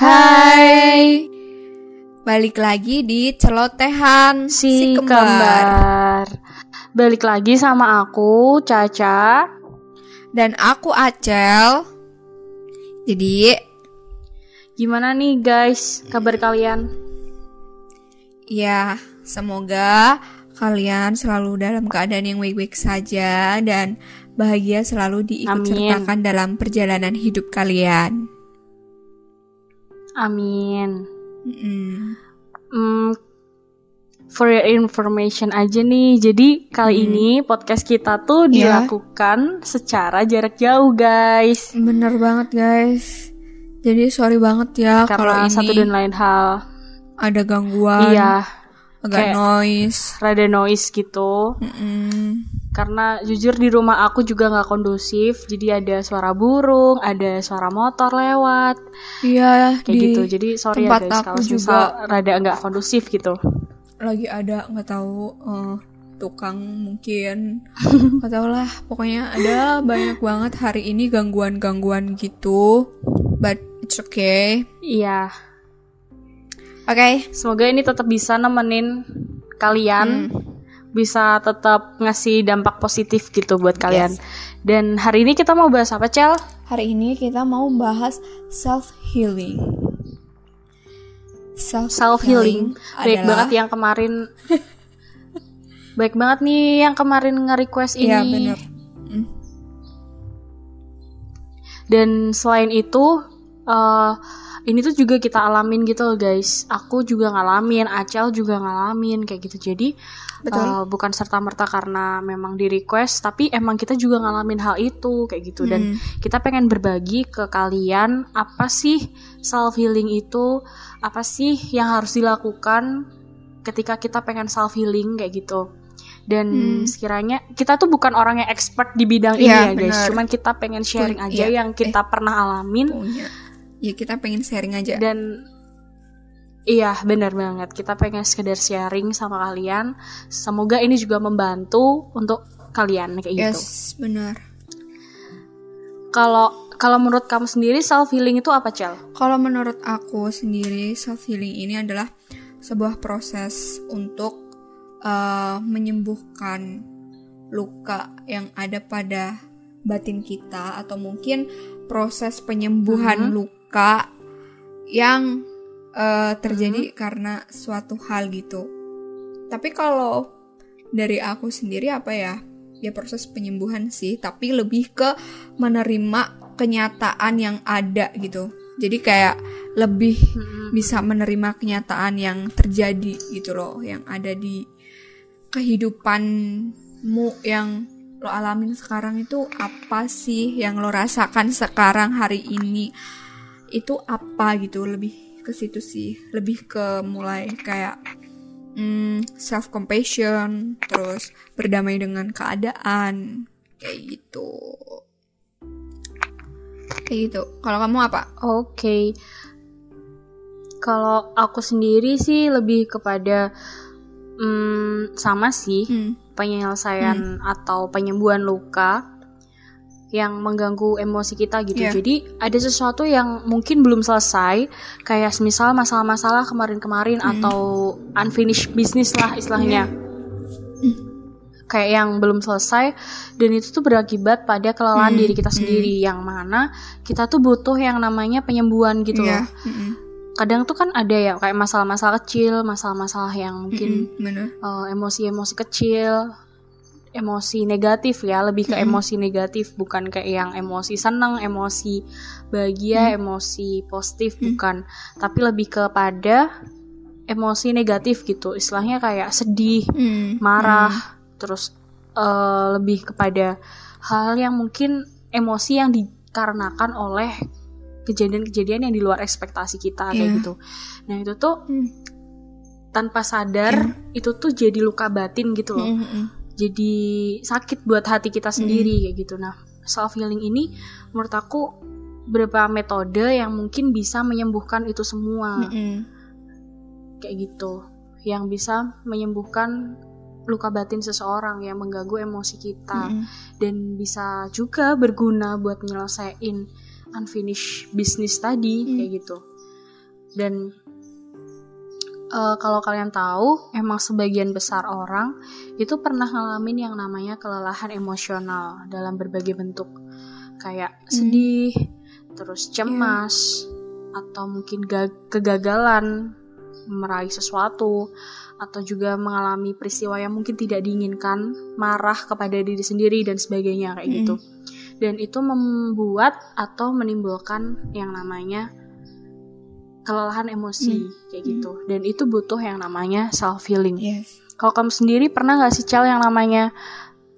Hai. Balik lagi di celotehan si, kembar. Balik lagi sama aku Caca dan aku Acel. Jadi gimana nih guys kabar kalian? Ya, semoga kalian selalu dalam keadaan yang baik-baik saja dan bahagia selalu diikut sertakan dalam perjalanan hidup kalian. Amin. Mm. Mm, for your information aja nih. Jadi kali mm. ini podcast kita tuh yeah. dilakukan secara jarak jauh, guys. Bener banget, guys. Jadi sorry banget ya kalau ini satu dan lain hal ada gangguan. Iya. Agak noise. Rada noise gitu. Mm -mm karena jujur di rumah aku juga nggak kondusif jadi ada suara burung ada suara motor lewat. Iya kayak gitu. Jadi sorry ya guys kalau juga rada nggak kondusif gitu. lagi ada nggak tahu uh, tukang mungkin. Nggak tahu lah pokoknya ada banyak banget hari ini gangguan-gangguan gitu but it's okay. Iya oke okay. semoga ini tetap bisa nemenin kalian hmm bisa tetap ngasih dampak positif gitu buat kalian. Yes. Dan hari ini kita mau bahas apa, Cel? Hari ini kita mau bahas self healing. Self, self healing. Baik banget yang kemarin Baik banget nih yang kemarin nge-request ini. Iya, bener. Mm. Dan selain itu uh, ini tuh juga kita alamin gitu loh guys aku juga ngalamin Acel juga ngalamin kayak gitu jadi Betul. Uh, bukan serta merta karena memang di request tapi emang kita juga ngalamin hal itu kayak gitu hmm. dan kita pengen berbagi ke kalian apa sih self healing itu apa sih yang harus dilakukan ketika kita pengen self healing kayak gitu dan hmm. sekiranya kita tuh bukan orang yang expert di bidang ya, ini ya guys bener. cuman kita pengen sharing aja ya. yang kita eh, pernah alamin punya ya kita pengen sharing aja. Dan iya benar banget. Kita pengen sekedar sharing sama kalian. Semoga ini juga membantu untuk kalian kayak yes, gitu. Yes benar. Kalau kalau menurut kamu sendiri self healing itu apa cel kalau menurut aku sendiri self healing ini adalah sebuah proses untuk uh, menyembuhkan luka yang ada pada batin kita atau mungkin proses penyembuhan hmm. luka luka yang uh, terjadi hmm. karena suatu hal gitu. Tapi kalau dari aku sendiri apa ya? Ya proses penyembuhan sih, tapi lebih ke menerima kenyataan yang ada gitu. Jadi kayak lebih hmm. bisa menerima kenyataan yang terjadi gitu loh, yang ada di kehidupanmu yang lo alamin sekarang itu apa sih yang lo rasakan sekarang hari ini itu apa gitu lebih ke situ sih lebih ke mulai kayak mm, self compassion terus berdamai dengan keadaan kayak gitu kayak gitu kalau kamu apa oke okay. kalau aku sendiri sih lebih kepada mm, sama sih hmm. penyelesaian hmm. atau penyembuhan luka yang mengganggu emosi kita gitu. Yeah. Jadi ada sesuatu yang mungkin belum selesai, kayak misal masalah-masalah kemarin-kemarin mm. atau unfinished business lah istilahnya. Yeah. Kayak yang belum selesai dan itu tuh berakibat pada kelelahan mm. diri kita sendiri mm. yang mana kita tuh butuh yang namanya penyembuhan gitu yeah. loh. Mm -hmm. Kadang tuh kan ada ya kayak masalah-masalah kecil, masalah-masalah yang mungkin mm -hmm. uh, emosi-emosi kecil emosi negatif ya lebih ke mm emosi negatif bukan kayak yang emosi senang emosi bahagia mm emosi positif mm bukan tapi lebih kepada emosi negatif gitu istilahnya kayak sedih mm marah mm terus uh, lebih kepada hal yang mungkin emosi yang dikarenakan oleh kejadian-kejadian yang di luar ekspektasi kita yeah. kayak iya. gitu nah itu tuh mm. tanpa sadar yeah. itu tuh jadi luka batin gitu loh mm -hmm jadi sakit buat hati kita sendiri mm. kayak gitu nah self healing ini menurut aku beberapa metode yang mungkin bisa menyembuhkan itu semua mm -hmm. kayak gitu yang bisa menyembuhkan luka batin seseorang yang mengganggu emosi kita mm -hmm. dan bisa juga berguna buat nyelesain unfinished business tadi mm. kayak gitu dan uh, kalau kalian tahu emang sebagian besar orang itu pernah ngalamin yang namanya kelelahan emosional dalam berbagai bentuk kayak hmm. sedih terus cemas yeah. atau mungkin kegagalan meraih sesuatu atau juga mengalami peristiwa yang mungkin tidak diinginkan, marah kepada diri sendiri dan sebagainya kayak mm. gitu. Dan itu membuat atau menimbulkan yang namanya kelelahan emosi mm. kayak gitu. Dan itu butuh yang namanya self healing. Yes. Kalau kamu sendiri pernah nggak sih Cal yang namanya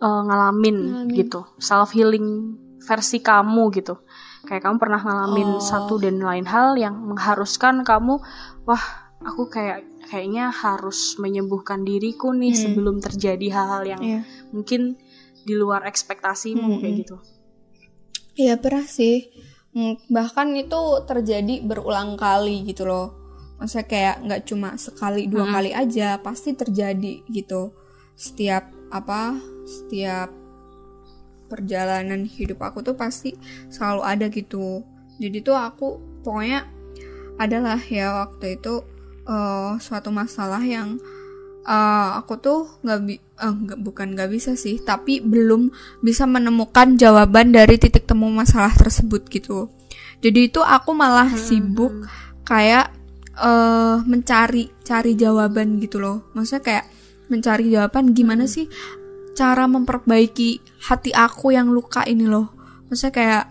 uh, ngalamin, ngalamin gitu, self healing versi kamu gitu? Kayak kamu pernah ngalamin oh. satu dan lain hal yang mengharuskan kamu, wah aku kayak kayaknya harus menyembuhkan diriku nih hmm. sebelum terjadi hal-hal yang yeah. mungkin di luar ekspektasimu hmm. kayak gitu. Iya pernah sih. Hmm, bahkan itu terjadi berulang kali gitu loh. Maksudnya kayak nggak cuma sekali dua hmm. kali aja, pasti terjadi gitu. Setiap apa? Setiap perjalanan hidup aku tuh pasti selalu ada gitu. Jadi tuh aku pokoknya adalah ya waktu itu uh, suatu masalah yang uh, aku tuh nggak bi uh, gak, bukan nggak bisa sih tapi belum bisa menemukan jawaban dari titik temu masalah tersebut gitu jadi itu aku malah hmm. sibuk kayak uh, mencari cari jawaban gitu loh maksudnya kayak mencari jawaban gimana hmm. sih cara memperbaiki hati aku yang luka ini loh maksudnya kayak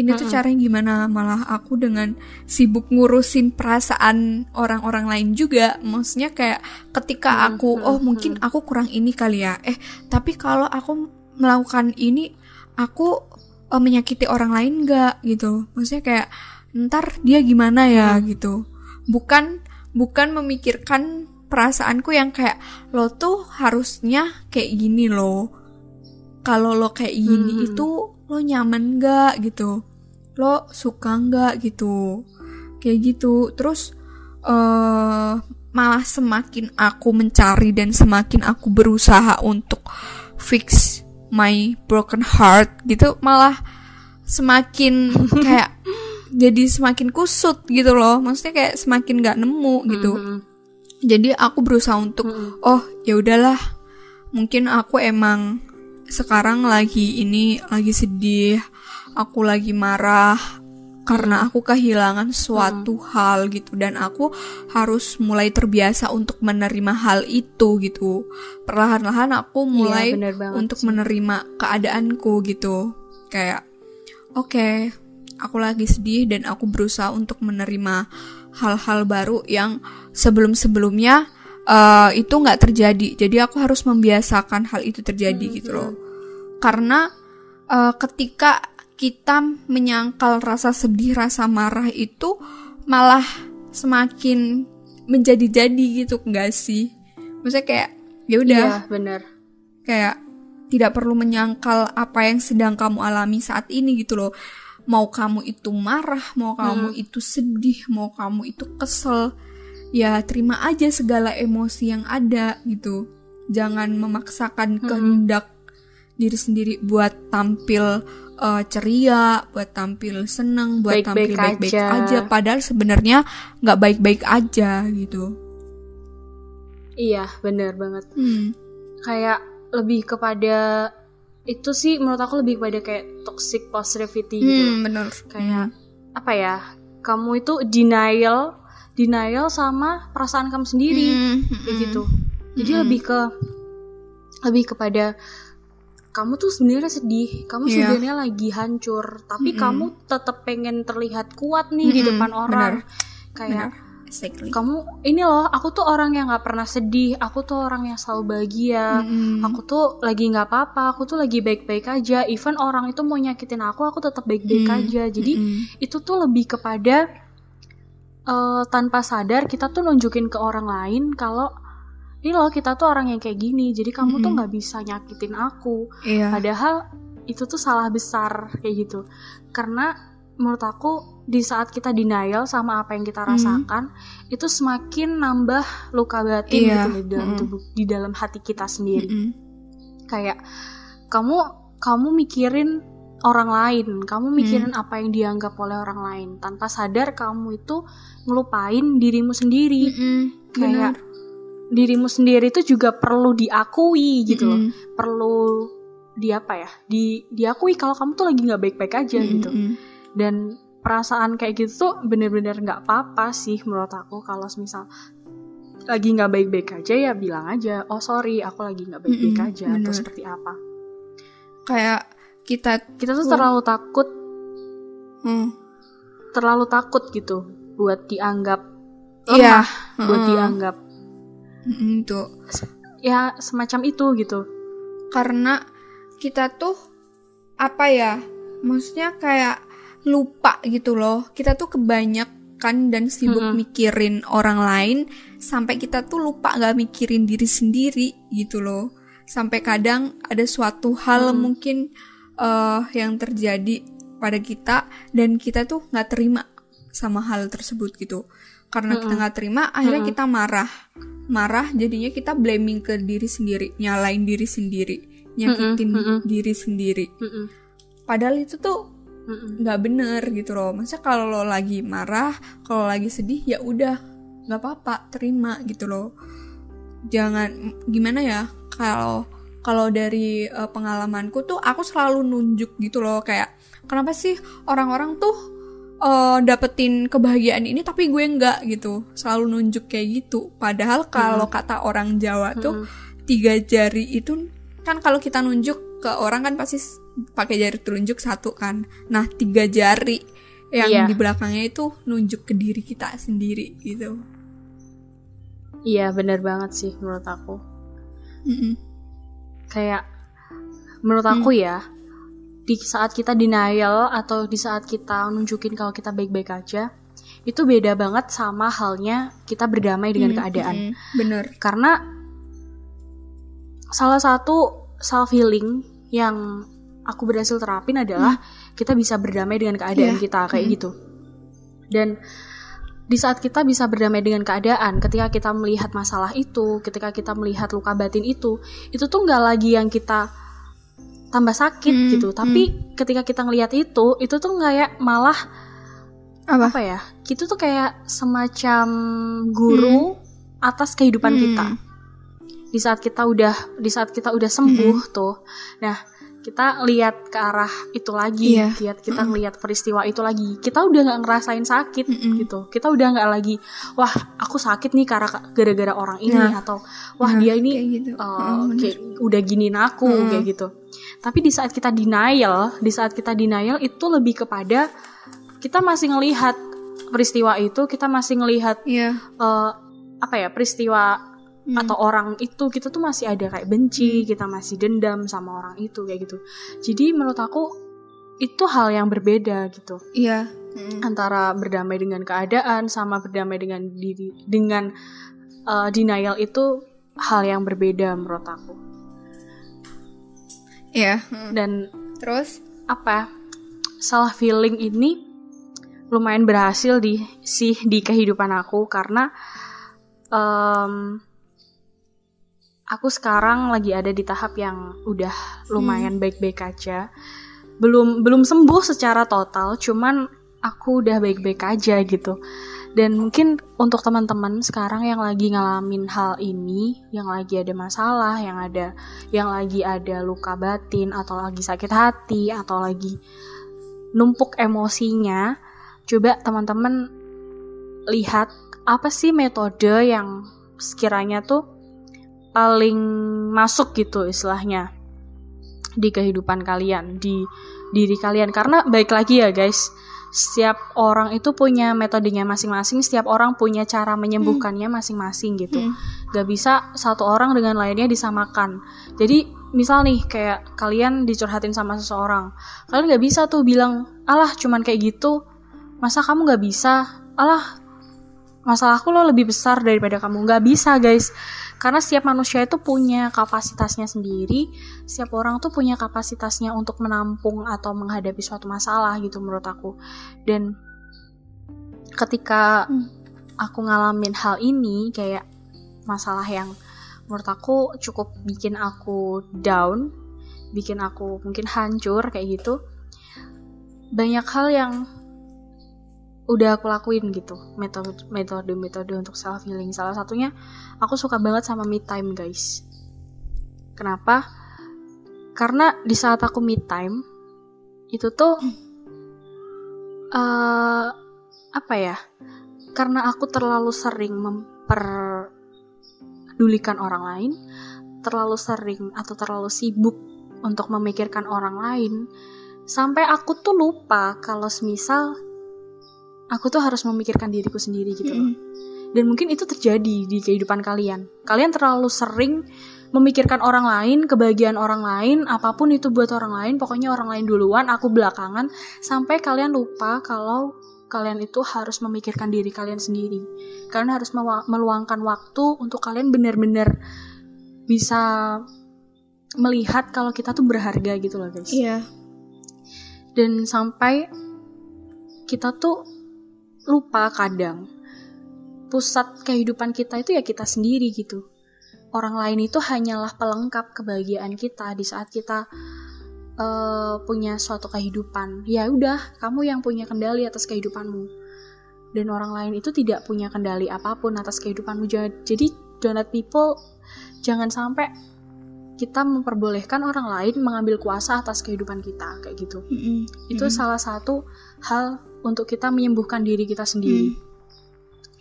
ini tuh caranya gimana? Malah aku dengan sibuk ngurusin perasaan orang-orang lain juga. Maksudnya kayak ketika aku oh mungkin aku kurang ini kali ya. Eh tapi kalau aku melakukan ini aku uh, menyakiti orang lain nggak gitu? Maksudnya kayak ntar dia gimana ya? Gitu. Bukan bukan memikirkan perasaanku yang kayak lo tuh harusnya kayak gini loh. Kalau lo kayak gini hmm. itu lo nyaman gak gitu lo suka nggak gitu? Kayak gitu. Terus uh, malah semakin aku mencari dan semakin aku berusaha untuk fix my broken heart gitu malah semakin kayak jadi semakin kusut gitu loh. Maksudnya kayak semakin nggak nemu gitu. Mm -hmm. jadi aku berusaha untuk mm -hmm. oh ya udahlah. Mungkin aku emang sekarang lagi ini lagi sedih aku lagi marah karena aku kehilangan suatu hmm. hal gitu. Dan aku harus mulai terbiasa untuk menerima hal itu gitu. Perlahan-lahan aku iya, mulai iya, untuk sih. menerima keadaanku gitu. Kayak oke okay, aku lagi sedih dan aku berusaha untuk menerima hal-hal baru yang sebelum-sebelumnya uh, itu nggak terjadi. Jadi aku harus membiasakan hal itu terjadi hmm, gitu loh. Karena uh, ketika kita menyangkal rasa sedih, rasa marah itu malah semakin menjadi-jadi gitu enggak sih? Maksudnya kayak ya udah. Iya, benar. Kayak tidak perlu menyangkal apa yang sedang kamu alami saat ini gitu loh. Mau kamu itu marah, mau kamu hmm. itu sedih, mau kamu itu kesel, ya terima aja segala emosi yang ada gitu. Jangan memaksakan hmm. kehendak diri sendiri buat tampil uh, ceria, buat tampil seneng, buat baik -baik tampil baik-baik aja. aja. Padahal sebenarnya nggak baik-baik aja gitu. Iya, bener banget. Hmm. Kayak lebih kepada itu sih menurut aku lebih kepada kayak toxic positivity gitu. Hmm, bener. Kayak hmm. apa ya? Kamu itu denial, denial sama perasaan kamu sendiri, hmm, kayak hmm. gitu. Jadi hmm. lebih ke lebih kepada kamu tuh sebenarnya sedih, kamu yeah. sebenarnya lagi hancur, tapi mm -hmm. kamu tetap pengen terlihat kuat nih mm -hmm. di depan orang. Bener. Kayak Bener. Exactly. kamu ini loh, aku tuh orang yang nggak pernah sedih, aku tuh orang yang selalu bahagia, mm-hmm. aku tuh lagi nggak apa-apa, aku tuh lagi baik-baik aja. Even orang itu mau nyakitin aku, aku tetap baik-baik mm-hmm. aja. Jadi mm-hmm. itu tuh lebih kepada uh, tanpa sadar kita tuh nunjukin ke orang lain kalau ini loh kita tuh orang yang kayak gini jadi kamu mm -hmm. tuh nggak bisa nyakitin aku yeah. padahal itu tuh salah besar kayak gitu karena menurut aku di saat kita denial sama apa yang kita rasakan mm. itu semakin nambah luka batin yeah. gitu di dalam mm. tubuh di dalam hati kita sendiri mm -hmm. kayak kamu kamu mikirin orang lain kamu mikirin hmm. apa yang dianggap oleh orang lain tanpa sadar kamu itu ngelupain dirimu sendiri hmm, kayak dirimu sendiri itu juga perlu diakui gitu hmm. loh perlu di apa ya di diakui kalau kamu tuh lagi nggak baik-baik aja hmm. gitu dan perasaan kayak gitu tuh bener-bener nggak apa-apa sih menurut aku kalau misal lagi nggak baik-baik aja ya bilang aja oh sorry aku lagi nggak baik-baik mm -hmm, aja bener. atau seperti apa kayak kita kita tuh terlalu takut hmm. terlalu takut gitu buat dianggap iya yeah. buat dianggap tuh. Ya semacam itu gitu. Karena kita tuh apa ya maksudnya kayak lupa gitu loh. Kita tuh kebanyakan dan sibuk mm -hmm. mikirin orang lain sampai kita tuh lupa gak mikirin diri sendiri gitu loh. Sampai kadang ada suatu hal mm. mungkin uh, yang terjadi pada kita dan kita tuh nggak terima sama hal tersebut gitu karena mm -hmm. kita nggak terima akhirnya mm -hmm. kita marah marah jadinya kita blaming ke diri sendiri nyalain diri sendiri nyakitin mm -hmm. diri sendiri mm -hmm. padahal itu tuh nggak bener gitu loh masa kalau lo lagi marah kalau lagi sedih ya udah nggak apa-apa terima gitu loh jangan gimana ya kalau kalau dari uh, pengalamanku tuh aku selalu nunjuk gitu loh kayak kenapa sih orang-orang tuh uh, dapetin kebahagiaan ini tapi gue nggak gitu selalu nunjuk kayak gitu padahal kalau hmm. kata orang Jawa tuh hmm. tiga jari itu kan kalau kita nunjuk ke orang kan pasti pakai jari telunjuk satu kan nah tiga jari yang iya. di belakangnya itu nunjuk ke diri kita sendiri gitu iya bener banget sih menurut aku mm -mm. kayak menurut aku mm. ya di saat kita denial atau di saat kita nunjukin kalau kita baik-baik aja itu beda banget sama halnya kita berdamai dengan mm, keadaan mm, bener karena salah satu self healing yang aku berhasil terapin adalah hmm. kita bisa berdamai dengan keadaan yeah. kita kayak hmm. gitu. Dan di saat kita bisa berdamai dengan keadaan, ketika kita melihat masalah itu, ketika kita melihat luka batin itu, itu tuh nggak lagi yang kita tambah sakit hmm, gitu. Tapi hmm. ketika kita ngelihat itu, itu tuh kayak malah apa? apa ya? Itu tuh kayak semacam guru hmm. atas kehidupan hmm. kita. Di saat kita udah di saat kita udah sembuh hmm. tuh. Nah, kita lihat ke arah itu lagi, yeah. lihat kita mm. lihat peristiwa itu lagi. Kita udah nggak ngerasain sakit mm -mm. gitu. Kita udah nggak lagi, wah aku sakit nih karena gara-gara orang ini nah. atau wah nah, dia ini kayak gitu. uh, oh, kayak udah giniin aku mm. kayak gitu. Tapi di saat kita denial, di saat kita denial itu lebih kepada kita masih ngelihat peristiwa itu, kita masih ngelihat yeah. Iya. uh, apa ya peristiwa hmm. atau orang itu kita tuh masih ada kayak benci, hmm. kita masih dendam sama orang itu kayak gitu. Jadi menurut aku itu hal yang berbeda gitu. Iya. Hmm. Antara berdamai dengan keadaan sama berdamai dengan diri dengan uh, denial itu hal yang berbeda menurut aku. Iya. Hmm. Dan terus apa? Salah feeling ini lumayan berhasil di sih di kehidupan aku karena um, aku sekarang lagi ada di tahap yang udah lumayan hmm. baik-baik hmm. aja. Belum belum sembuh secara total, cuman aku udah baik-baik aja gitu. Dan mungkin untuk teman-teman sekarang yang lagi ngalamin hal ini, yang lagi ada masalah, yang ada yang lagi ada luka batin atau lagi sakit hati atau lagi numpuk emosinya, coba teman-teman lihat apa sih metode yang sekiranya tuh paling masuk gitu istilahnya di kehidupan kalian di diri kalian. Karena baik lagi ya guys. Setiap orang itu punya metodenya masing-masing setiap orang punya cara menyembuhkannya hmm. masing-masing gitu. Hmm. gak bisa satu orang dengan lainnya disamakan. Jadi misal nih kayak kalian dicurhatin sama seseorang kalian gak bisa tuh bilang alah cuman kayak gitu masa kamu gak bisa? Alah masalahku lo lebih besar daripada kamu. Gak bisa guys karena setiap manusia itu punya kapasitasnya sendiri setiap orang tuh punya kapasitasnya untuk menampung atau menghadapi suatu masalah gitu menurut aku dan ketika hmm. aku ngalamin hal ini kayak masalah yang menurut aku cukup bikin aku down bikin aku mungkin hancur kayak gitu banyak hal yang udah aku lakuin gitu metode metode untuk self healing salah satunya aku suka banget sama me time guys. Kenapa? Karena di saat aku me time itu tuh uh, apa ya? Karena aku terlalu sering memperdulikan orang lain terlalu sering atau terlalu sibuk untuk memikirkan orang lain sampai aku tuh lupa kalau semisal aku tuh harus memikirkan diriku sendiri gitu loh. Dan mungkin itu terjadi di kehidupan kalian. Kalian terlalu sering memikirkan orang lain, kebahagiaan orang lain, apa pun itu buat orang lain, pokoknya orang lain duluan, aku belakangan, sampai kalian lupa kalau kalian itu harus memikirkan diri kalian sendiri. Kalian harus meluangkan waktu untuk kalian benar-benar bisa melihat kalau kita tuh berharga gitu loh guys. Iya. Dan sampai kita tuh lupa kadang pusat kehidupan kita itu ya kita sendiri gitu. Orang lain itu hanyalah pelengkap kebahagiaan kita di saat kita uh, punya suatu kehidupan. Ya udah, kamu yang punya kendali atas kehidupanmu. Dan orang lain itu tidak punya kendali apa pun atas kehidupanmu. Jadi don't people jangan sampai kita memperbolehkan orang lain mengambil kuasa atas kehidupan kita kayak gitu. Mm -hmm. Itu mm -hmm. salah satu hal untuk kita menyembuhkan diri kita sendiri.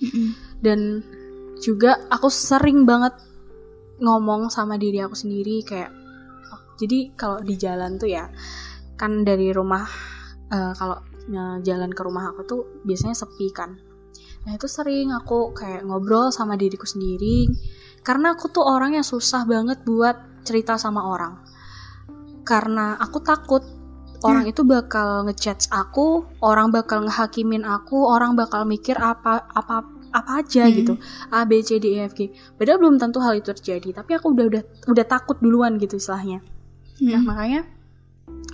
Mm -mm. Dan juga aku sering banget ngomong sama diri aku sendiri kayak oh, jadi kalau di jalan tuh ya kan dari rumah uh, kalau uh, jalan ke rumah aku tuh biasanya sepi kan. Nah itu sering aku kayak ngobrol sama diriku sendiri karena aku tuh orang yang susah banget buat cerita sama orang. Karena aku takut orang hmm. itu bakal ngechat aku, orang bakal ngehakimin aku, orang bakal mikir apa apa apa aja hmm. gitu. A B C D E F G. Padahal belum tentu hal itu terjadi, tapi aku udah udah udah takut duluan gitu istilahnya. Hmm. Nah, makanya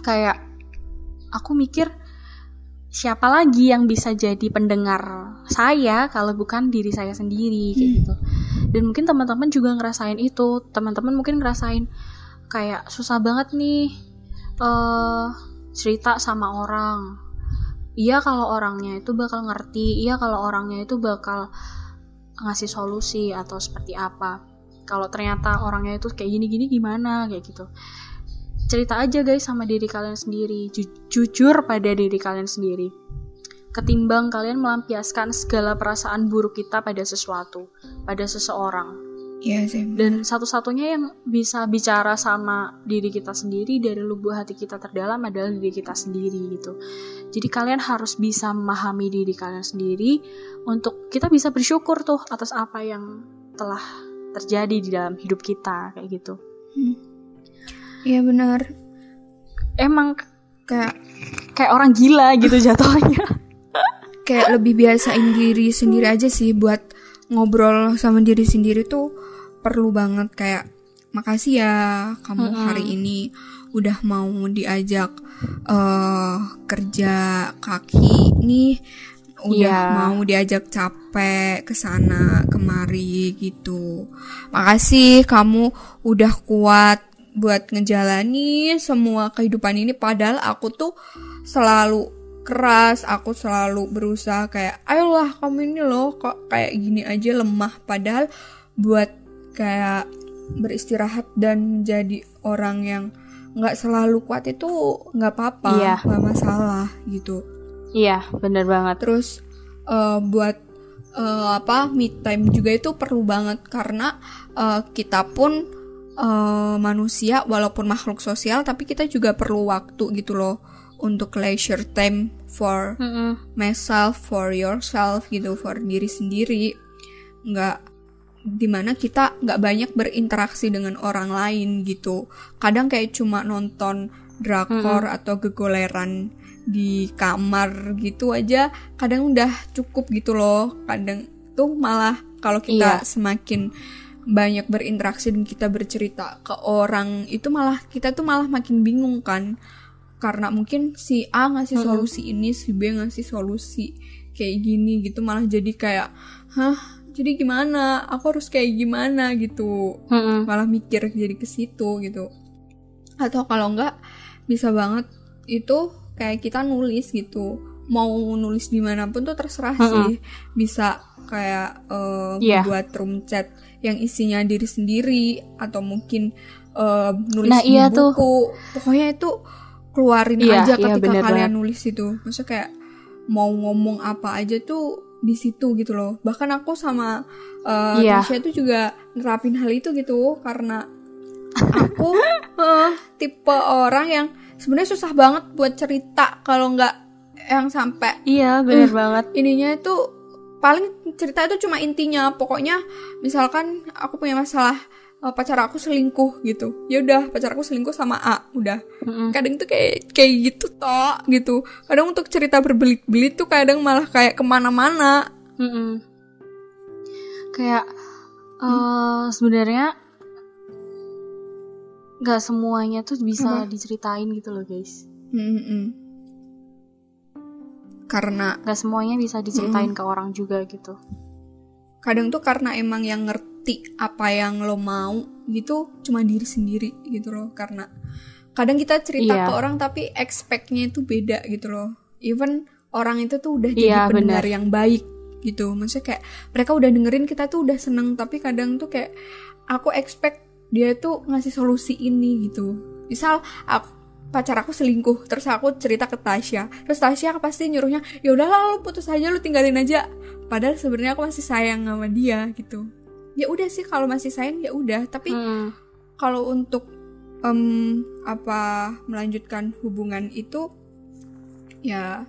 kayak aku mikir siapa lagi yang bisa jadi pendengar saya kalau bukan diri saya sendiri kayak hmm. gitu. Dan mungkin teman-teman juga ngerasain itu. Teman-teman mungkin ngerasain kayak susah banget nih uh, cerita sama orang. Iya kalau orangnya itu bakal ngerti iya kalau orangnya itu bakal ngasih solusi atau seperti apa. Kalau ternyata orangnya itu kayak gini-gini gimana kayak gitu. Cerita aja guys sama diri kalian sendiri. Ju jujur pada diri kalian sendiri ketimbang kalian melampiaskan segala perasaan buruk kita pada sesuatu pada seseorang Iya sih. Dan satu-satunya yang bisa bicara sama diri kita sendiri dari lubuk hati kita terdalam adalah diri kita sendiri gitu. Jadi kalian harus bisa memahami diri kalian sendiri untuk kita bisa bersyukur tuh atas apa yang telah terjadi di dalam hidup kita kayak gitu. Hmm. Iya hmm. benar. Emang kayak kayak orang gila gitu jatuhnya. Kayak lebih biasain diri sendiri aja sih buat ngobrol sama diri sendiri tuh perlu banget kayak makasih ya kamu mm-hmm. hari ini udah mau diajak uh, kerja kaki nih udah yeah. mau diajak capek ke sana kemari gitu. Makasih kamu udah kuat buat ngejalani semua kehidupan ini padahal aku tuh selalu keras, aku selalu berusaha kayak ayolah kamu ini loh kok kayak gini aja lemah. Padahal buat kayak beristirahat dan jadi orang yang nggak selalu kuat itu nggak apa-apa iya. nggak masalah gitu. Iya bener banget. Terus uh, buat uh, apa me time juga itu perlu banget karena uh, kita pun uh, manusia walaupun makhluk sosial tapi kita juga perlu waktu gitu loh untuk leisure time for mm -hmm. myself for yourself gitu for diri sendiri nggak di mana kita nggak banyak berinteraksi dengan orang lain gitu kadang kayak cuma nonton drakor -hmm. atau gegoleran di kamar gitu aja kadang udah cukup gitu loh kadang tuh malah kalau kita iya. semakin banyak berinteraksi dan kita bercerita ke orang itu malah kita tuh malah makin bingung kan karena mungkin si A ngasih solusi -hmm. ini si B ngasih solusi kayak gini gitu malah jadi kayak hah jadi gimana aku harus kayak gimana gitu mm-hmm. malah mikir jadi ke situ gitu atau kalau enggak bisa banget itu kayak kita nulis gitu mau nulis di mana pun tuh terserah -hmm. sih bisa kayak uh, yeah. buat room chat yang isinya diri sendiri atau mungkin uh, nulis nah, di iya buku tuh. pokoknya itu keluarin iya, aja iya, ketika kalian banget. nulis itu maksudnya kayak mau ngomong apa aja tuh di situ gitu loh bahkan aku sama uh, yeah. Tasya tuh juga nerapin hal itu gitu karena aku uh, tipe orang yang sebenarnya susah banget buat cerita kalau nggak yang sampai iya benar uh, banget ininya itu paling cerita itu cuma intinya pokoknya misalkan aku punya masalah uh, pacar aku selingkuh gitu. Ya udah pacar aku selingkuh sama A udah. Mm-hmm. kadang tuh kayak kayak gitu toh gitu. Kadang untuk cerita berbelit-belit tuh kadang malah kayak ke mana-mana. Mm-hmm. kayak uh, sebenarnya nggak semuanya tuh bisa Apa? diceritain gitu loh guys. Mm-hmm karena nggak semuanya bisa diceritain mm, ke orang juga gitu. Kadang tuh karena emang yang ngerti apa yang lo mau gitu cuma diri sendiri gitu loh. Karena kadang kita cerita iya. ke orang tapi expectnya itu beda gitu loh. Even orang itu tuh udah jadi iya, pendengar bener. yang baik gitu. Maksudnya kayak mereka udah dengerin kita tuh udah seneng tapi kadang tuh kayak aku expect dia tuh ngasih solusi ini gitu. Misal aku pacar aku selingkuh terus aku cerita ke Tasya. Terus Tasya pasti nyuruhnya ya udahlah lu putus aja lu tinggalin aja. Padahal sebenarnya aku masih sayang sama dia gitu ya udah sih kalau masih sayang ya udah tapi hmm. kalau untuk um, apa melanjutkan hubungan itu ya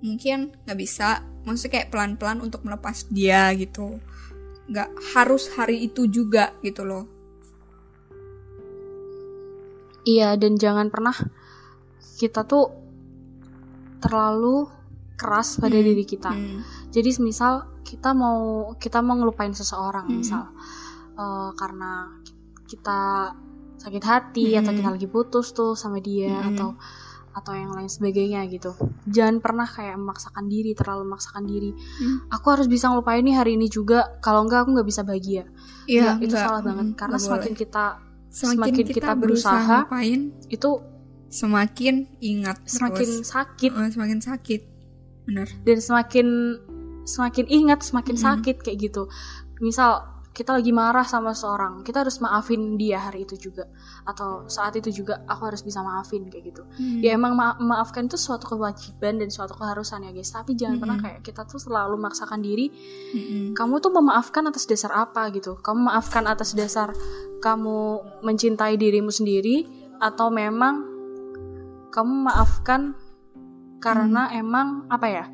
mungkin nggak bisa maksudnya kayak pelan-pelan untuk melepas dia gitu nggak harus hari itu juga gitu loh Iya, dan jangan pernah kita tuh terlalu keras pada hmm. diri kita. Hmm. Jadi misal kita mau kita mau ngelupain seseorang hmm. misal uh, karena kita sakit hati hmm. atau kita lagi putus tuh sama dia hmm. atau atau yang lain sebagainya gitu. Jangan pernah kayak memaksakan diri, terlalu memaksakan diri. Hmm. Aku harus bisa ngelupain nih hari ini juga. Kalau enggak aku nggak bisa bahagia. Iya, itu salah banget. Hmm, Karena semakin boleh. kita semakin, semakin kita, kita berusaha, ngapain itu semakin ingat semakin terus. sakit oh, semakin sakit benar dan semakin semakin ingat semakin mm -hmm. sakit kayak gitu misal kita lagi marah sama seorang kita harus maafin dia hari itu juga atau saat itu juga aku harus bisa maafin kayak gitu hmm. ya emang ma maafkan itu suatu kewajiban dan suatu keharusan ya guys tapi jangan hmm. pernah kayak kita tuh selalu memaksakan diri hmm. kamu tuh memaafkan atas dasar apa gitu kamu maafkan atas dasar kamu mencintai dirimu sendiri atau memang kamu maafkan karena hmm. emang apa ya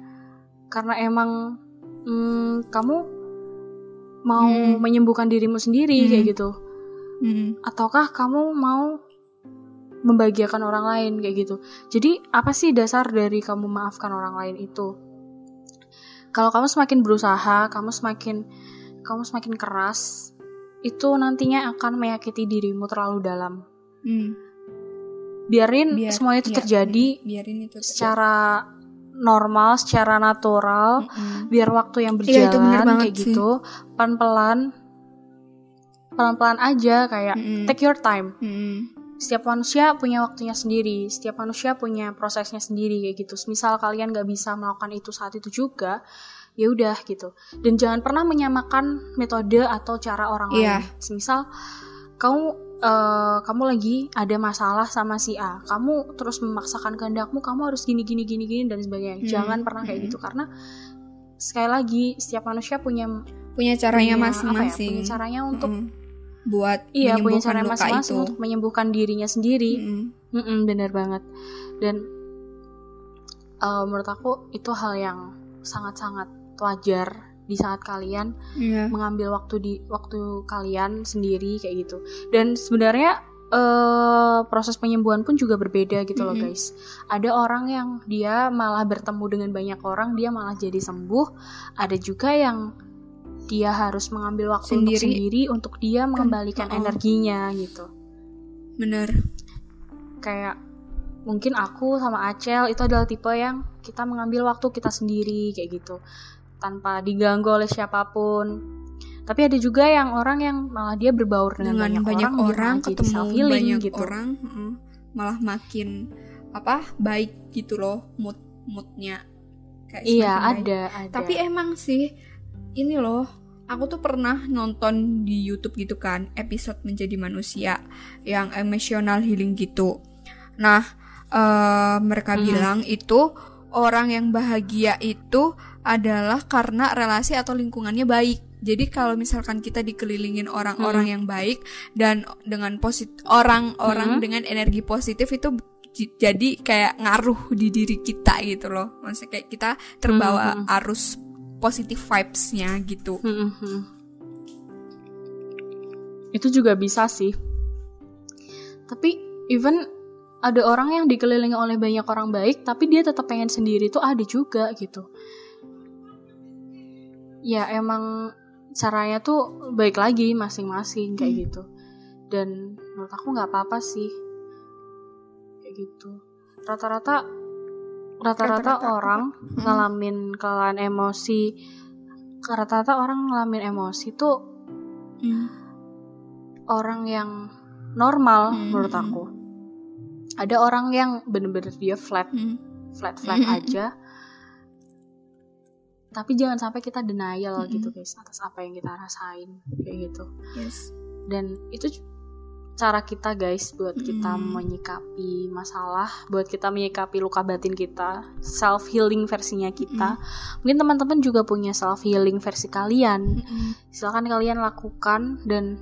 karena emang hmm, kamu mau hmm. menyembuhkan dirimu sendiri hmm. kayak gitu hmm. ataukah kamu mau membahagiakan orang lain kayak gitu jadi apa sih dasar dari kamu maafkan orang lain itu kalau kamu semakin berusaha kamu semakin kamu semakin keras itu nantinya akan menyakiti dirimu terlalu dalam hmm. biarin Biar, semua itu ya, terjadi biarin itu terjadi. secara normal secara natural mm-hmm. biar waktu yang berjalan iya, kayak sih. gitu pelan-pelan pelan-pelan aja kayak mm-hmm. take your time mm-hmm. setiap manusia punya waktunya sendiri setiap manusia punya prosesnya sendiri kayak gitu misal kalian gak bisa melakukan itu saat itu juga ya udah gitu dan jangan pernah menyamakan metode atau cara orang yeah. lain misal kamu uh, kamu lagi ada masalah sama si A, kamu terus memaksakan kehendakmu, kamu harus gini gini gini gini dan sebagainya. Hmm. Jangan pernah kayak hmm. gitu karena sekali lagi setiap manusia punya punya caranya ya, masing-masing. Ya, punya caranya untuk hmm. buat iya punya cara masing-masing untuk menyembuhkan dirinya sendiri. Hmm. Mm -mm, bener banget. Dan uh, menurut aku itu hal yang sangat-sangat wajar di saat kalian yeah. mengambil waktu di waktu kalian sendiri kayak gitu dan sebenarnya uh, proses penyembuhan pun juga berbeda gitu mm -hmm. loh guys ada orang yang dia malah bertemu dengan banyak orang dia malah jadi sembuh ada juga yang dia harus mengambil waktu sendiri. untuk sendiri untuk dia kan, mengembalikan oh. energinya gitu bener kayak mungkin aku sama Acel itu adalah tipe yang kita mengambil waktu kita sendiri kayak gitu tanpa diganggu oleh siapa pun. Tapi ada juga yang orang yang malah dia berbaur dengan, dengan banyak, banyak orang, orang ketemu jadi banyak gitu. orang malah makin apa baik gitu loh mood moodnya. Kayak iya ada, ada. Tapi emang sih ini loh aku tuh pernah nonton di YouTube gitu kan episode menjadi manusia yang emotional healing gitu. Nah uh, mereka hmm. bilang itu orang yang bahagia itu adalah karena relasi atau lingkungannya baik jadi kalau misalkan kita dikelilingin orang-orang hmm. yang baik dan dengan positif orang-orang hmm. dengan energi positif itu jadi kayak ngaruh di diri kita gitu loh. Maksudnya kayak kita terbawa hmm. arus positif vibes-nya gitu. Hmm. hmm. Itu juga bisa sih. Tapi even ada orang yang dikelilingi oleh banyak orang baik tapi dia tetap pengen sendiri tuh ada juga gitu. Ya emang caranya tuh baik lagi masing-masing kayak hmm. gitu dan menurut aku nggak apa-apa sih kayak gitu rata-rata rata-rata orang hmm. ngalamin kalian emosi rata-rata orang ngalamin emosi tuh hmm. orang yang normal hmm. menurut aku ada orang yang bener-bener dia flat hmm. flat flat hmm. aja tapi jangan sampai kita denial mm -hmm. gitu guys atas apa yang kita rasain kayak gitu yes. dan itu cara kita guys buat kita mm. menyikapi masalah buat kita menyikapi luka batin kita self healing versinya kita mm. mungkin teman-teman juga punya self healing versi kalian mm. silakan kalian lakukan dan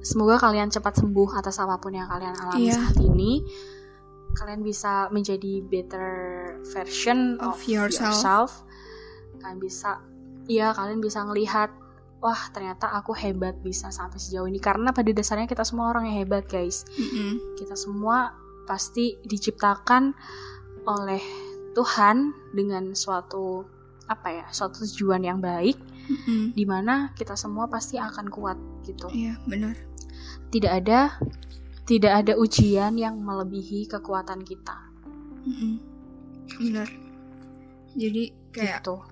semoga kalian cepat sembuh atas apa pun yang kalian alami yeah. saat ini kalian bisa menjadi better version of, of yourself. yourself kalian bisa ya kalian bisa ngelihat wah ternyata aku hebat bisa sampai sejauh ini. Karena pada dasarnya kita semua orang yang hebat guys. Mm-hmm. kita semua pasti diciptakan oleh Tuhan dengan suatu apa ya suatu tujuan yang baik mm-hmm. di mana kita semua pasti akan kuat gitu. Iya benar. Tidak ada tidak ada ujian yang melebihi kekuatan kita. Mm-hmm. benar. Jadi kayak gitu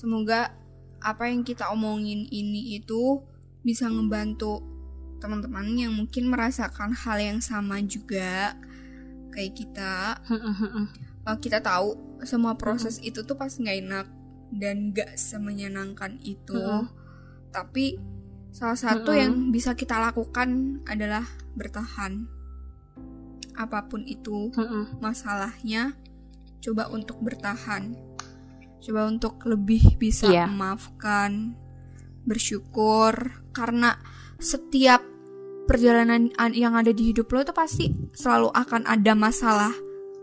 Semoga apa yang kita omongin ini itu bisa ngebantu teman-teman yang mungkin merasakan hal yang sama juga kayak kita. uh, kita tahu semua proses itu tuh pas nggak enak dan gak semenyenangkan itu. Tapi salah satu yang bisa kita lakukan adalah bertahan. Apa pun itu masalahnya, coba untuk bertahan coba untuk lebih bisa yeah. memaafkan bersyukur karena setiap perjalanan yang ada di hidup lo itu pasti selalu akan ada masalah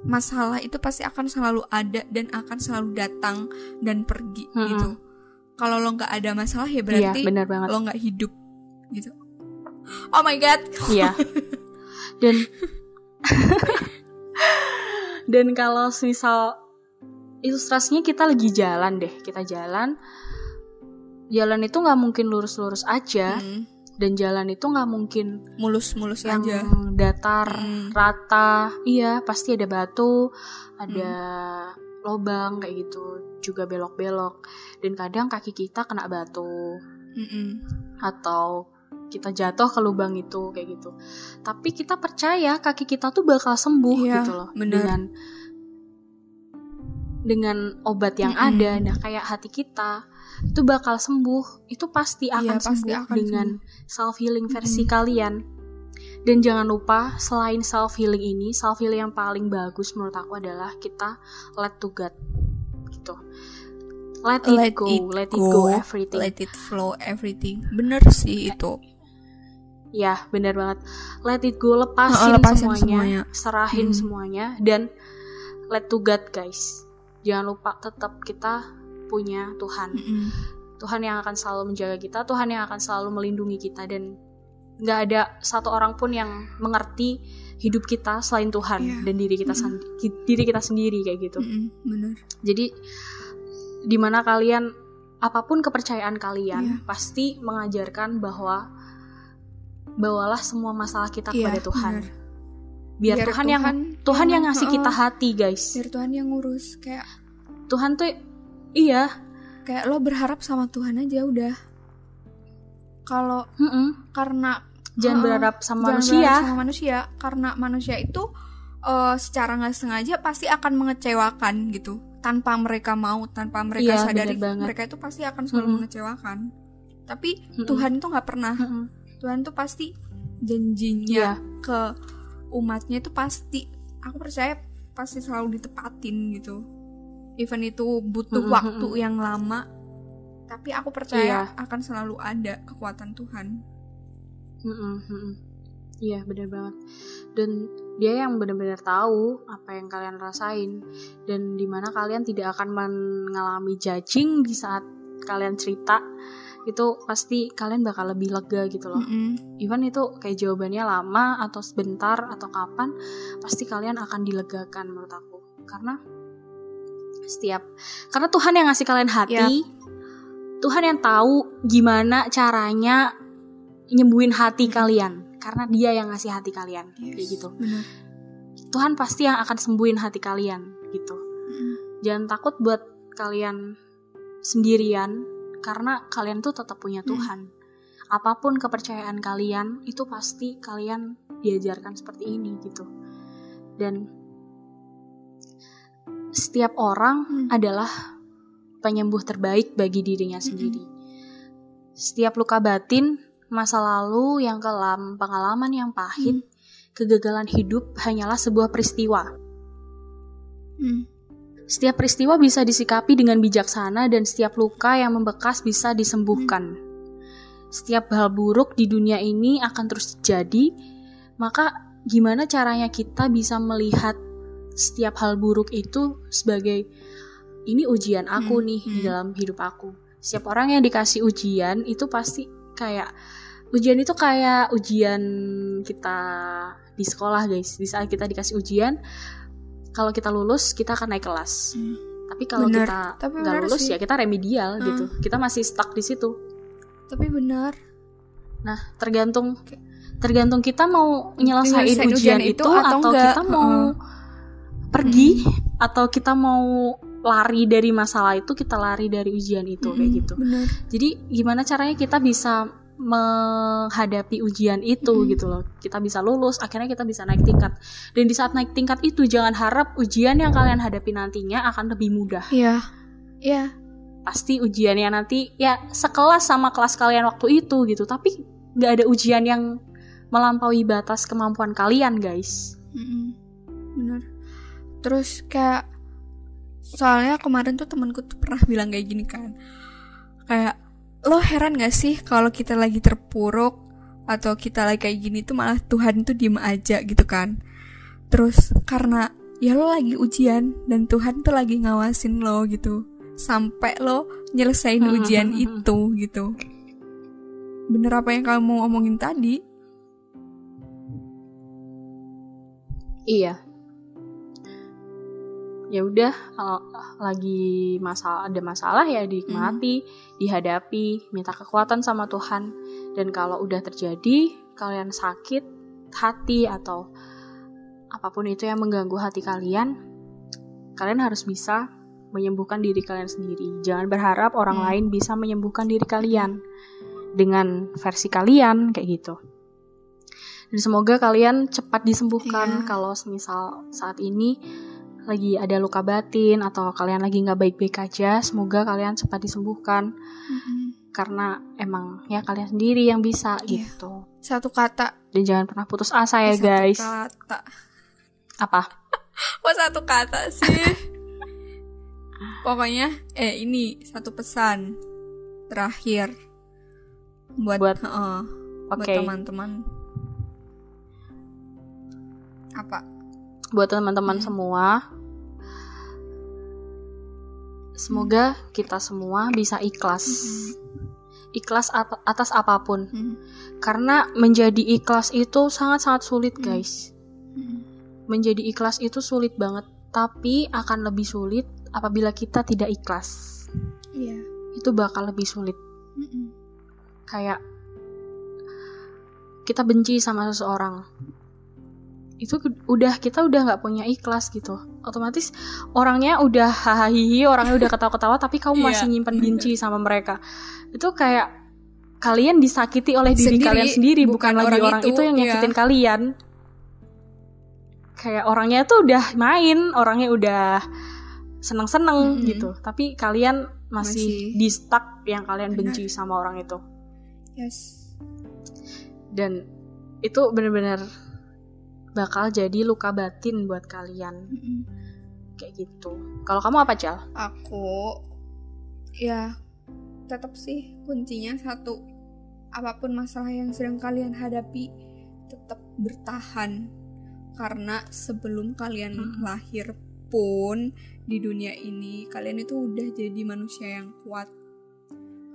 masalah itu pasti akan selalu ada dan akan selalu datang dan pergi hmm. gitu kalau lo nggak ada masalah ya berarti yeah, bener banget. lo nggak hidup gitu oh my god iya dan dan kalau misal ilustrasinya kita lagi jalan deh kita jalan jalan itu nggak mungkin lurus-lurus aja hmm. dan jalan itu nggak mungkin mulus-mulus yang aja datar hmm. rata iya pasti ada batu ada hmm. lobang kayak gitu juga belok-belok dan kadang kaki kita kena batu hmm. atau kita jatuh ke lubang itu kayak gitu tapi kita percaya kaki kita tuh bakal sembuh iya, gitu loh bener. dengan dengan obat yang mm -hmm. ada nah kayak hati kita itu bakal sembuh. Itu pasti iya, akan sembuh pasti akan dengan self healing versi mm -hmm. kalian. Dan jangan lupa selain self healing ini self healing yang paling bagus menurut aku adalah kita let to God gitu. Let it let go it let it go, everything. Let it flow everything. Bener sih itu. Ya bener banget. Let it go lepasin, oh, lepasin semuanya, semuanya. serahin hmm. semuanya dan let to God guys jangan lupa tetap kita punya Tuhan mm -hmm. Tuhan yang akan selalu menjaga kita Tuhan yang akan selalu melindungi kita dan nggak ada satu orang pun yang mengerti hidup kita selain Tuhan yeah. dan diri kita mm -hmm. diri kita sendiri kayak gitu mm -hmm. benar jadi di mana kalian apa pun kepercayaan kalian yeah. pasti mengajarkan bahwa bawalah semua masalah kita yeah, kepada Tuhan bener biar, biar Tuhan, Tuhan yang Tuhan yang ngasih kita hati guys biar Tuhan yang ngurus kayak Tuhan tuh iya kayak lo berharap sama Tuhan aja udah kalau mm -mm. karena jangan uh, berharap sama jangan manusia berharap sama manusia karena manusia itu uh, secara nggak sengaja pasti akan mengecewakan gitu tanpa mereka mau tanpa mereka iya, sadari mereka itu pasti akan selalu -hmm. mengecewakan tapi -hmm. Tuhan itu nggak pernah -hmm. Tuhan tuh pasti janjinya yeah. ke umatnya itu pasti aku percaya pasti selalu ditepatin gitu even itu butuh -hmm. waktu yang lama tapi aku percaya yeah. akan selalu ada kekuatan Tuhan Iya benar banget dan dia yang benar-benar tahu apa yang kalian rasain dan di mana kalian tidak akan mengalami judging di saat kalian cerita itu pasti kalian bakal lebih lega gitu loh. Mm-hmm. Even itu kayak jawabannya lama atau sebentar atau kapan, pasti kalian akan dilegakan menurut aku. Karena setiap karena Tuhan yang ngasih kalian hati, yeah. Tuhan yang tahu gimana caranya nyembuhin hati kalian karena dia yang ngasih hati kalian yes, kayak gitu bener. Tuhan pasti yang akan sembuhin hati kalian gitu mm. jangan takut buat kalian sendirian karena kalian tuh tetap punya mm. Tuhan mm. apa pun kepercayaan kalian itu pasti kalian diajarkan seperti ini gitu dan setiap orang mm. adalah penyembuh terbaik bagi dirinya sendiri. Mm Setiap luka batin masa lalu yang kelam, pengalaman yang pahit, hmm. kegagalan hidup hanyalah sebuah peristiwa. Hmm. Setiap peristiwa bisa disikapi dengan bijaksana dan setiap luka yang membekas bisa disembuhkan. Hmm. Setiap hal buruk di dunia ini akan terus terjadi, maka gimana caranya kita bisa melihat setiap hal buruk itu sebagai ini ujian aku hmm. nih hmm. di dalam hidup aku. Setiap orang yang dikasih ujian itu pasti kayak ujian itu kayak ujian kita di sekolah guys di saat kita dikasih ujian kalau kita lulus kita akan naik kelas hmm. tapi kalau kita nggak lulus sih. ya kita remedial hmm. gitu kita masih stuck di situ tapi benar nah tergantung tergantung kita mau nyelesain ujian, ujian itu, itu atau, atau kita mau uh. Pergi hmm. atau kita mau lari dari masalah itu kita lari dari ujian itu hmm, kayak gitu. bener. jadi gimana caranya kita bisa menghadapi ujian itu hmm. gitu loh. Kita bisa lulus akhirnya kita bisa naik tingkat. Dan di saat naik tingkat itu jangan harap ujian yang kalian hadapi nantinya akan lebih mudah. Iya. Iya. Pasti ujiannya nanti ya sekelas sama kelas kalian waktu itu gitu. Tapi nggak ada ujian yang melampaui batas kemampuan kalian guys. Mm bener terus kayak soalnya kemarin tuh temanku tuh pernah bilang kayak gini kan. Kayak lo heran gak sih kalau kita lagi terpuruk atau kita lagi kayak gini tuh malah Tuhan tuh diem aja gitu kan. Terus karena ya lo lagi ujian dan Tuhan tuh lagi ngawasin lo gitu. Sampai lo nyelesain ujian itu gitu. Bener apa yang kamu ngomongin tadi? Iya ya udah kalau lagi masalah ada masalah ya dinikmati mm. dihadapi minta kekuatan sama Tuhan dan kalau udah terjadi kalian sakit hati atau apa pun itu yang mengganggu hati kalian kalian harus bisa menyembuhkan diri kalian sendiri jangan berharap orang mm. lain bisa menyembuhkan diri kalian dengan versi kalian kayak gitu dan semoga kalian cepat disembuhkan yeah. kalau misal saat ini lagi ada luka batin atau kalian lagi nggak baik-baik aja, semoga kalian cepat disembuhkan. Mm-hmm. Karena emang ya kalian sendiri yang bisa yeah. gitu. Satu kata. Dan jangan pernah putus asa ya, satu guys. Satu kata. Apa? Oh satu kata sih? Pokoknya eh ini satu pesan terakhir buat buat, uh, okay. buat teman-teman. Apa? Buat teman-teman hmm. semua, Semoga kita semua bisa ikhlas. Mm-hmm. Ikhlas at atas apa pun. Mm-hmm. Karena menjadi ikhlas itu sangat-sangat sulit, mm-hmm. guys. Mm-hmm. Menjadi ikhlas itu sulit banget, tapi akan lebih sulit apabila kita tidak ikhlas. Yeah. Itu bakal lebih sulit. Mm-hmm. Kayak kita benci sama seseorang itu udah kita udah nggak punya ikhlas gitu otomatis orangnya udah hahaha orangnya udah ketawa-ketawa tapi kamu masih yeah. nyimpan benci sama mereka itu kayak kalian disakiti oleh diri sendiri, kalian sendiri bukan, bukan lagi orang itu, itu yang nyakitin yeah. kalian kayak kayak orangnya tuh udah main orangnya udah seneng-seneng mm -hmm. gitu tapi kalian masih, masih. di stuck yang kalian Benar. benci sama orang itu yes dan itu bener-bener bakal jadi luka batin buat kalian mm -hmm. kayak gitu kalau kamu apa cal aku ya tetap sih kuncinya satu apa pun masalah yang sedang kalian hadapi tetap bertahan karena sebelum kalian hmm. lahir pun di dunia ini kalian itu udah jadi manusia yang kuat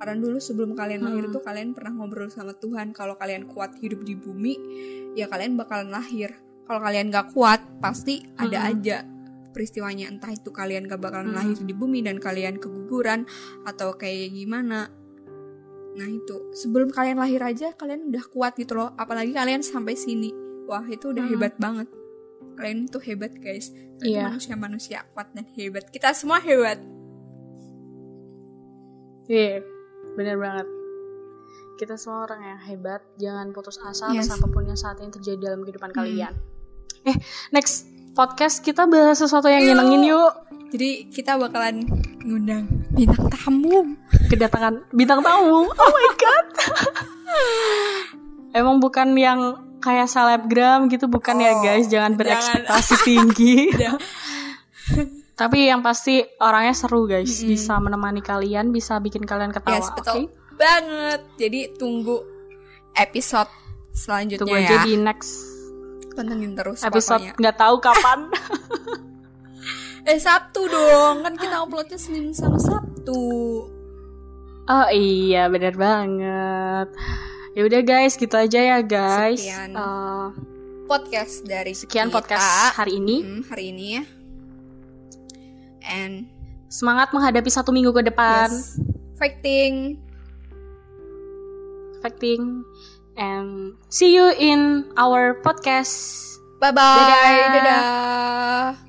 karena dulu sebelum kalian lahir hmm. tuh kalian pernah ngobrol sama Tuhan kalau kalian kuat hidup di bumi ya kalian bakalan lahir kalau kalian gak kuat pasti hmm. ada aja peristiwanya entah itu kalian gak bakalan hmm. lahir di bumi dan kalian keguguran atau kayak gimana nah itu sebelum kalian lahir aja kalian udah kuat gitu loh apalagi kalian sampai sini wah itu udah hmm. hebat banget kalian tuh hebat guys iya. manusia manusia kuat dan hebat kita semua hebat iya yeah, bener banget kita semua orang yang hebat jangan putus asa yes. apa pun yang saat ini terjadi dalam kehidupan hmm. kalian eh next podcast kita bahas sesuatu yang nyenengin yuk. jadi kita bakalan ngundang bintang tamu. Kedatangan bintang tamu. Oh my god. Emang bukan yang kayak selebgram gitu bukan ya, oh, ya guys. Jangan berekspektasi jangan. tinggi tapi yang pasti orangnya seru guys. Mm -hmm. bisa menemani kalian bisa bikin kalian ketawa yes, betul okay? banget. Jadi tunggu episode selanjutnya tunggu aja ya. di next pantengin terus episode nggak tahu kapan. Eh Sabtu dong. Kan kita uploadnya Senin sama Sabtu. Oh iya bener banget. Ya udah guys gitu aja ya guys. Sekian uh, podcast dari sekian kita. podcast hari ini. Hmm, hari ini ya. And semangat menghadapi satu minggu ke depan. Yes. fighting. Fighting and see you in our podcast. Bye bye dadah, dadah.